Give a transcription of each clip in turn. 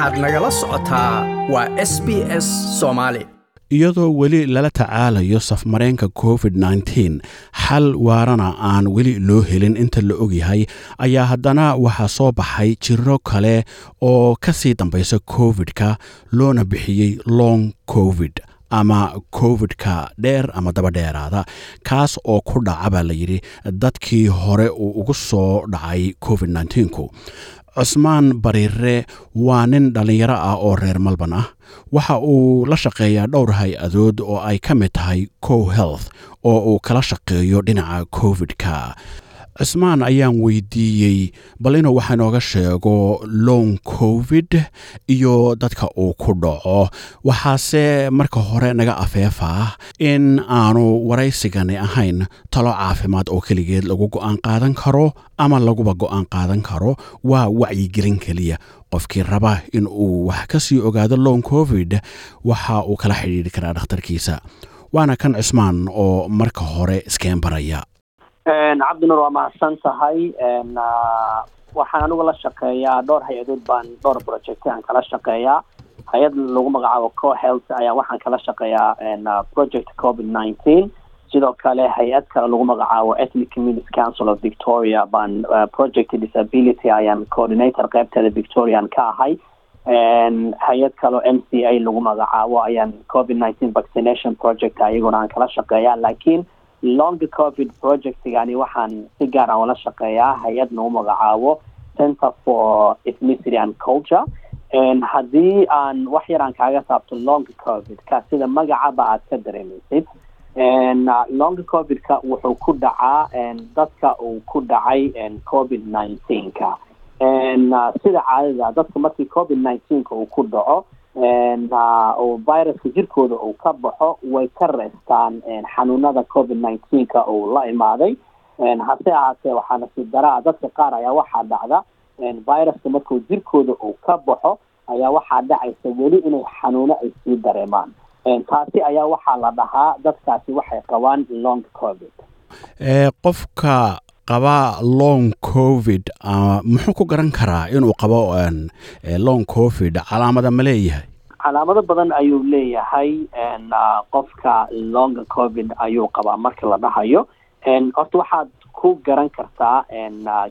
waxaad nagala socotaa waa s b s soomaali iyadoo weli lala tacaalayo safmareenka covid nteen xal waarana aan weli loo helin inta la ogyahay ayaa haddana waxaa soo baxay jiro kale oo ka sii dambaysa covid-ka loona bixiyey long covid ama covid-ka dheer ama daba dheeraada kaas oo ku dhaca baa la yidhi dadkii hore uu ugu soo dhacay covid nteenku cusmaan bariire waa nin dhallinyaro ah oo reer malban ah. Waxa uu la shaqeeyaa dhowr hay'adood oo ay ka mid tahay co health oo uu kala shaqeeyo dhinaca covid-ka cusmaan ayaan weydiiyey bal inuu waxa inooga sheego long covid iyo dadka uu ku dhaco. Waxaase marka hore naga afeefaa in aanu waraysigani ahayn talo caafimaad oo keligeed lagu go'aan qaadan karo ama laguba go'aan qaadan karo. Waa wacyigelin keliya. Qofkii raba in uu wax ka sii ogaado long covid waxa uu kala xidhiidhi karaa dhakhtarkiisa. Waana kan cusmaan oo marka hore iskeen baraya cabdinuur waa mahadsan tahay waxaan anigu la shaqeeyaa dhowr hay'adood baan dhowr project aan kala shaqeeyaa. Hay'ad lagu magacaabo co health ayaa waxaan kala shaqeeyaa project covid nineteen. Sidoo kale hay'ad kale lagu magacaabo ethnic community council of victoria baan project disability ayaan coordinator qeybteeda victorian ka ahay. Hay'ad kaleo m c a lagu magacaabo ayaan covid nineteen vaccination project ayaguna aan kala shaqeeyaa. Laakiin long covid projectgani waxaan si gaar aan ula shaqeeyaa hay'ad nagu magacaabo center for ethnicity and culture. Haddii aan wax yar kaaga saabto long covid ka sida magacaba aad ka dareemaysid long covid-ka wuxuu ku dhacaa dadka uu ku dhacay covid nineteen ka sida caadada dadka markii covid nineteenka uu ku dhaco oo viruska jirkooda uu ka baxo way ka reestaan xanuunada covid nineteenka uu la imaaday. Hase ahaatee waxaa nasiib daraa dadka qaar ayaa waxaa dhacda viruska markuu jirkooda uu ka baxo ayaa waxaa dhacaysa weli inay xanuuno ay sii dareemaan. Taasi ayaa waxaa la dhahaa dadkaasi waxay qabaan long covid. Qofka qaba long covid muxuu ku garan karaa inuu qabo long covid calaamada ma leeyahay calaamado badan ayuu leeyahay qofka long covid ayuu qabaa marka la dhahayo. Horta waxaad ku garan kartaa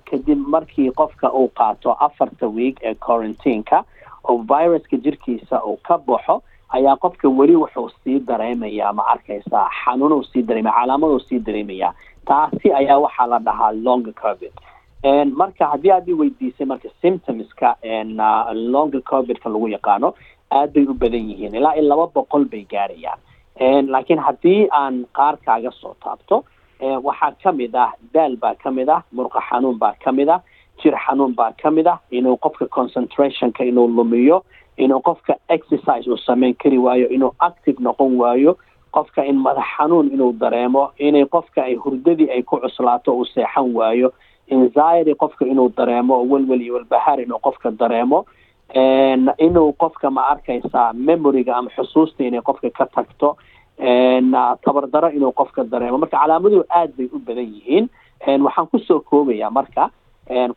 kadib markii qofka uu qaato afarta week ee quarantineka oo viruska jirkiisa uu ka baxo ayaa qofka weli wuxuu sii dareemayaa ma arkaysaa xanuunuu sii dareemaya calaamaduu sii dareemayaa taasi ayaa waxaa la dhahaa long covid. Marka haddii aad i weydiisay marka symptomska long covidka lagu yaqaano aad bay u badan yihiin ilaa i laba boqol bay gaarayaan. Laakiin haddii aan qaar kaaga soo taabto waxaa ka mid ah daal baa ka mid ah murqa xanuun baa ka mid ah jir xanuun baa ka mid ah inuu qofka concentrationka inuu lumiyo inuu qofka exercise uu sameyn kari waayo inuu active noqon waayo qofka in madax xanuun inuu dareemo inay qofka ay hurdadii ay ku cuslaato uu seexan waayo anxiety qofka inuu dareemo welwel iyo walbahaar inuu qofka dareemo inuu qofka ma arkaysaa memoryga ama xusuusta inay qofka ka tagto tabardaro inuu qofka dareemo. Marka calaamaduhu aad bay u badan yihiin. Waxaan ku soo koobayaa marka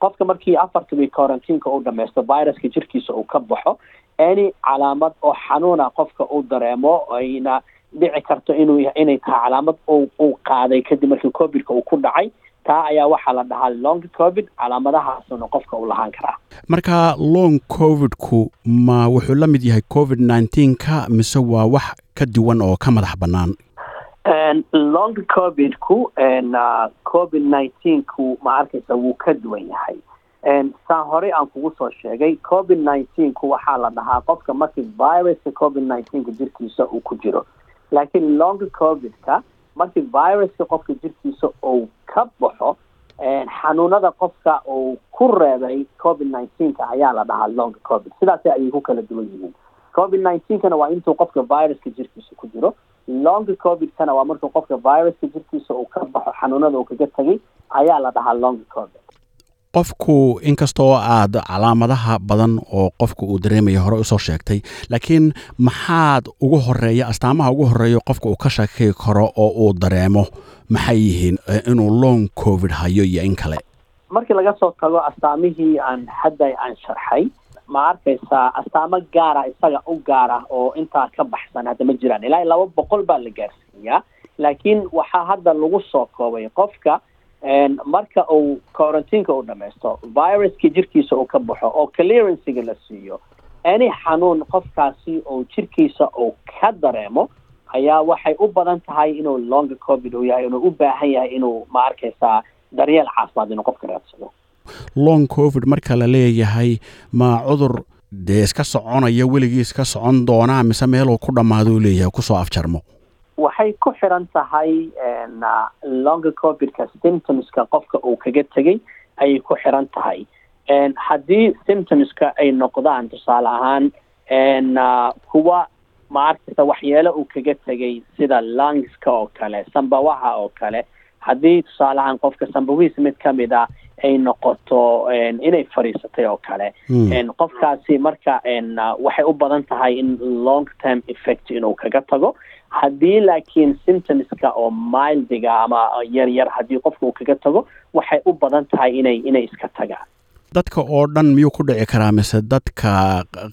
qofka markii afarta week quarantineka uu dhamaysto viruska jirkiisa uu ka baxo any calaamad oo xanuuna qofka uu dareemo ayna dhici karto inuu inay tahay calaamad uu qaaday kadib markii covidka uu ku dhacay taa ayaa waxaa la dhahaa long covid calaamadahaasuna qofka uu lahaan karaa. Marka long covidku ma wuxuu la mid yahay covid nineteenka mise waa wax ka duwan oo ka madax bannaan? Long covidku covid nineteenku ma arkaysa wuu ka duwan yahay. Saan horey aan kugu soo sheegay covid nineteenku waxaa la dhahaa qofka markii viruska covid nineteenka jirkiisa uu ku jiro. Laakiin long covidka markii viruska qofka jirkiisa uu ka baxo xanuunada qofka uu ku reebay covid nineteenka ayaa la dhahaa long covid. Sidaas ayay ku kala duwan yihiin. Covid nineteenkana waa intuu qofka viruska jirkiisa ku jiro. Long covidkana waa markuu qofka viruska jirkiisa uu ka baxo xanuunada uu kaga tegay ayaa la dhahaa long covid qofku inkastoo aad calaamadaha badan oo qofku uu dareemaya hore u soo sheegtay laakiin maxaad ugu horreeya astaamaha ugu horreeya qofka uu ka shaki karo oo uu dareemo maxay yihiin inuu long covid hayo iyo in kale? Markii laga soo tago astaamihii aan hadda aan sharxay ma arkaysaa astaamo gaara isaga u gaara oo intaa ka baxsan hadda ma jiraan. Ilaa laba boqol baa la gaarsiiyaa laakiin waxaa hadda lagu soo koobay qofka marka uu quarantineka u dhamaysto viruska jirkiisa uu ka baxo oo clearancega la siiyo any xanuun qofkaasi oo jirkiisa uu ka dareemo ayaa waxay u badan tahay inuu longa covid uu yahay inuu u baahan yahay inuu ma arkaysaa daryeel caafimaad inuu qofka raadsado. Long covid marka la leeyahay ma cudur dee iska soconaya weligii iska socon doonaa mise meeluu ku dhammaado leeyahay ku soo afjarmo waxay ku xiran tahay longa covidka symptomska qofka uu kaga tegay ayay ku xiran tahay. Haddii symptomska ay noqdaan tusaale ahaan kuwa ma arkaysa waxyeelo uu kaga tegay sida lungska oo kale sambawaha oo kale haddii tusaale ahaan qofka sambawihiis mid ka mid a ay noqoto inay fadhiisatay oo kale qofkaasi marka waxay u badan tahay in long term effect inuu kaga tago haddii laakiin symptomska oo mildiga ama yar yar haddii qofka uu kaga tago waxay u badan tahay inay inay iska tagaan dadka oo dhan miyuu ku dhici karaa mise dadka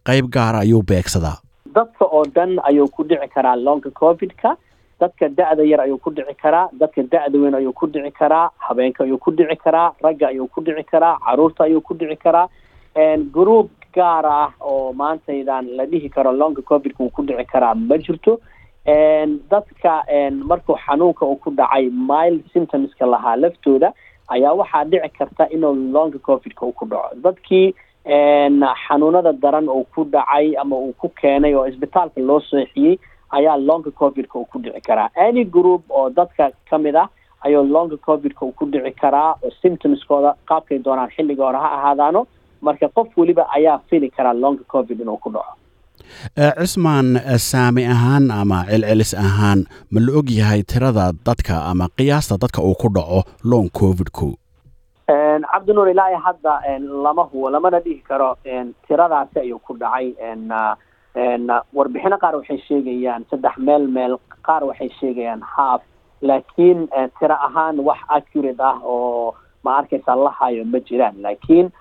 qeyb gaara ayuu beegsadaa? Dadka oo dhan ayuu ku dhici karaa longa covidka dadka da-da yar ayuu ku dhici karaa dadka da-da weyn ayuu ku dhici karaa habeenka ayuu ku dhici karaa ragga ayuu ku dhici karaa carruurta ayuu ku dhici karaa. Group gaar ah oo maantaydan la dhihi karo longa covidka uu ku dhici karaa ma jirto dadka markuu xanuunka uu ku dhacay mild symptomska lahaa laftooda ayaa waxaa dhici karta inuu longa covidka uu ku dhaco. Dadkii xanuunada daran uu ku dhacay ama uu ku keenay oo isbitaalka loo seexiyey ayaa longa covidka uu ku dhici karaa. Any group oo dadka ka mid ah ayuu longa covidka uu ku dhici karaa oo symptomskooda qaabkay doonaan xilliga hore ha ahaadaano marka qof weliba ayaa fili karaa longa covid inuu ku dhaco cismaan saami ahaan ama celcelis ahaan ma la og yahay tirada dadka ama qiyaasta dadka uu ku dhaco long covidku? Cabdinuur ilaa hadda lama hubo lamana dhihi karo tiradaasi ayuu ku dhacay. Warbixino qaar waxay sheegayaan saddex meel meel qaar waxay sheegayaan half. Laakiin tiro ahaan wax accurate ah oo ma arkaysa la hayo ma jiraan. Laakiin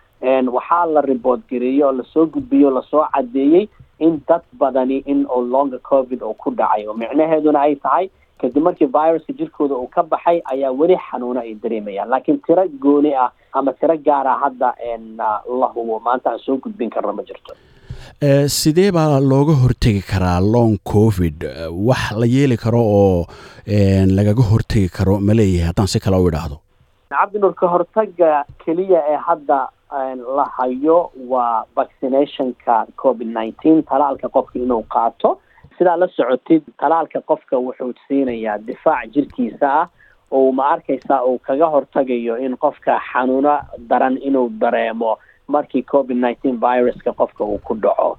waxaa la report gareeyey oo la soo gudbiyey oo la soo cadeeyey in dad badani in uu longa covid uu ku dhacay oo micnaheeduna ay tahay kadib markii viruska jirkooda uu ka baxay ayaa weli xanuuno ay dareemayaan laakiin tiro gooni ah ama tiro gaara hadda la hubo maanta aan soo gudbin karno ma jirto. Sidee baa looga hortegi karaa long covid? Wax la yeeli karo oo lagaga hortegi karo ma leeyahay haddaan si kale u idhaahdo? Cabdinuur ka hortaga keliya ee hadda la hayo waa vaccinationka covid nineteen. Talaalka qofka inuu qaato. Sidaa la socotid talaalka qofka wuxuu siinayaa difaac jirkiisa ah. Oo ma arkaysa uu kaga hortagayo in qofka xanuuno daran inuu dareemo markii covid nineteen viruska qofka uu ku dhaco.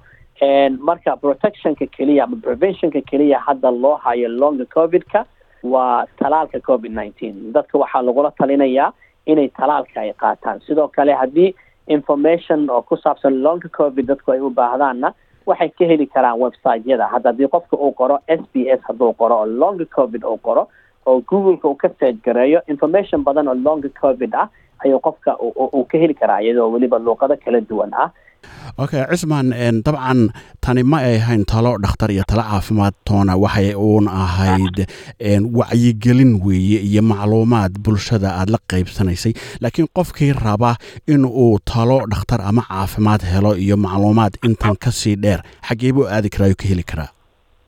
Marka protectionka keliya ama preventionka keliya hadda loo hayo longa covidka waa talaalka covid nineteen. Dadka waxaa lagula talinayaa inay talaalka ay qaataan. Sidoo kale haddii information oo ku saabsan longa covid dadku ay u baahdaanna waxay ka heli karaan websiteyada. Hadda haddii qofka uu qoro s b s hadduu qoro oo longa covid uu qoro oo googleka uu ka search gareeyo information badan oo longa covid ah ayuu qofka uu ka heli karaa iyadoo weliba luuqado kala duwan ah okay cismaan dabcan tani ma ay ahayn talo dhakhtar iyo talo caafimaad toona waxay uun ahayd wacyigelin weeye iyo macluumaad bulshada aada la qaybsanaysay. Laakiin qofkii raba in uu talo dhakhtar ama caafimaad helo iyo macluumaad intan ka sii dheer xaggee buu aadi karaa ka heli karaa.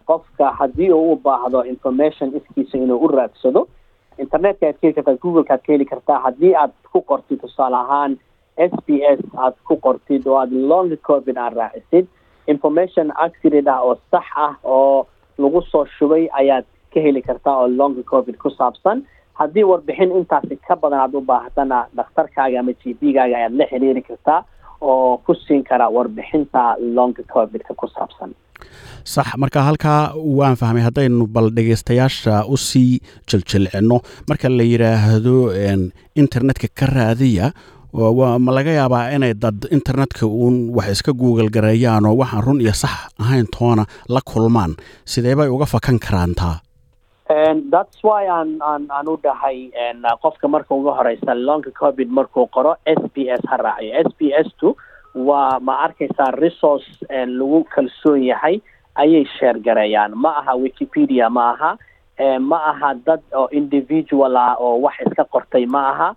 Qofka haddii uu u baahdo information iskiisa inuu u raadsado internetka aad ka heli kartaa googleka aad ka heli kartaa haddii aad ku qortid tusaale ahaan s b s aad ku qortid oo aad longa covid aad raacisid. Information accurate ah oo sax ah oo lagu soo shubay ayaad ka heli kartaa oo longa covid ku saabsan. Haddii warbixin intaasi ka badan aad u baahatana dhakhtarkaaga ama g b gaaga ayaad la xiriiri kartaa oo ku siin karaa warbixinta longa covidka ku saabsan. Sax marka halkaa waan fahmay haddaynu bal dhegaystayaasha u sii jiljilcino marka la yidhaahdo internetka ka raadiya ma laga yaabaa inay dad internetka uun wax iska google gareeyaan oo waxaan run iyo sax ahayn toona la kulmaan. Sidee bay uga fakan karaan taa? Thats why aan aan aan u dhahay qofka marka uga horeysa longa covid markuu qoro s b s ha raaciyo. S b s tu waa ma arkaysaa resource lagu kalsoon yahay ayay sheer gareeyaan. Ma aha wikipedia ma aha ma aha dad oo individual ah oo wax iska qortay ma aha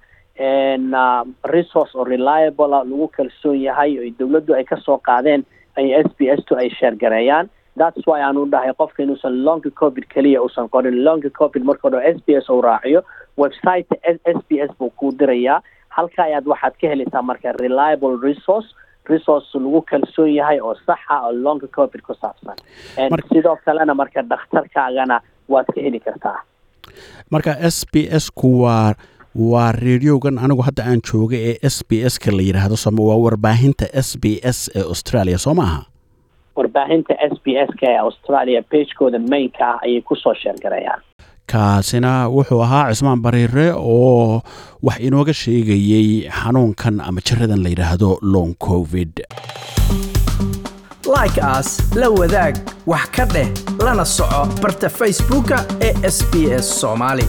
resource oo reliable ah lagu kalsoon yahay oo dawladdu ay ka soo qaadeen ay s b s to ay sheer gareeyaan that's why aan u dhahay qofka inuusan longa covid keliya uusan qorin. Longa covid marka hore s b s uu raaciyo website s b s buu kuu dirayaa. Halka ayaad waxaad ka helaysaa marka reliable resource resource lagu kalsoon yahay oo saxa oo longa covid ku saabsan. Sidoo kalena marka dhakhtarkaagana waad ka heli kartaa. Marka s b s ku waa waa radiogan anigu hadda aan jooga ee s b s ka la yidhaahdo som waa warbaahinta s b s ee australia soo maaha? Warbaahinta s b s ka ee australia bagekooda mainka ah ayay ku soo sheergarayaan kaasina wuxuu ahaa cismaan bariire oo wax inooga sheegayey xanuunkan ama jiradan la yidhaahdo long covid. Like as la wadaag wax ka dheh lana soco barta facebooka ee sb s soomaali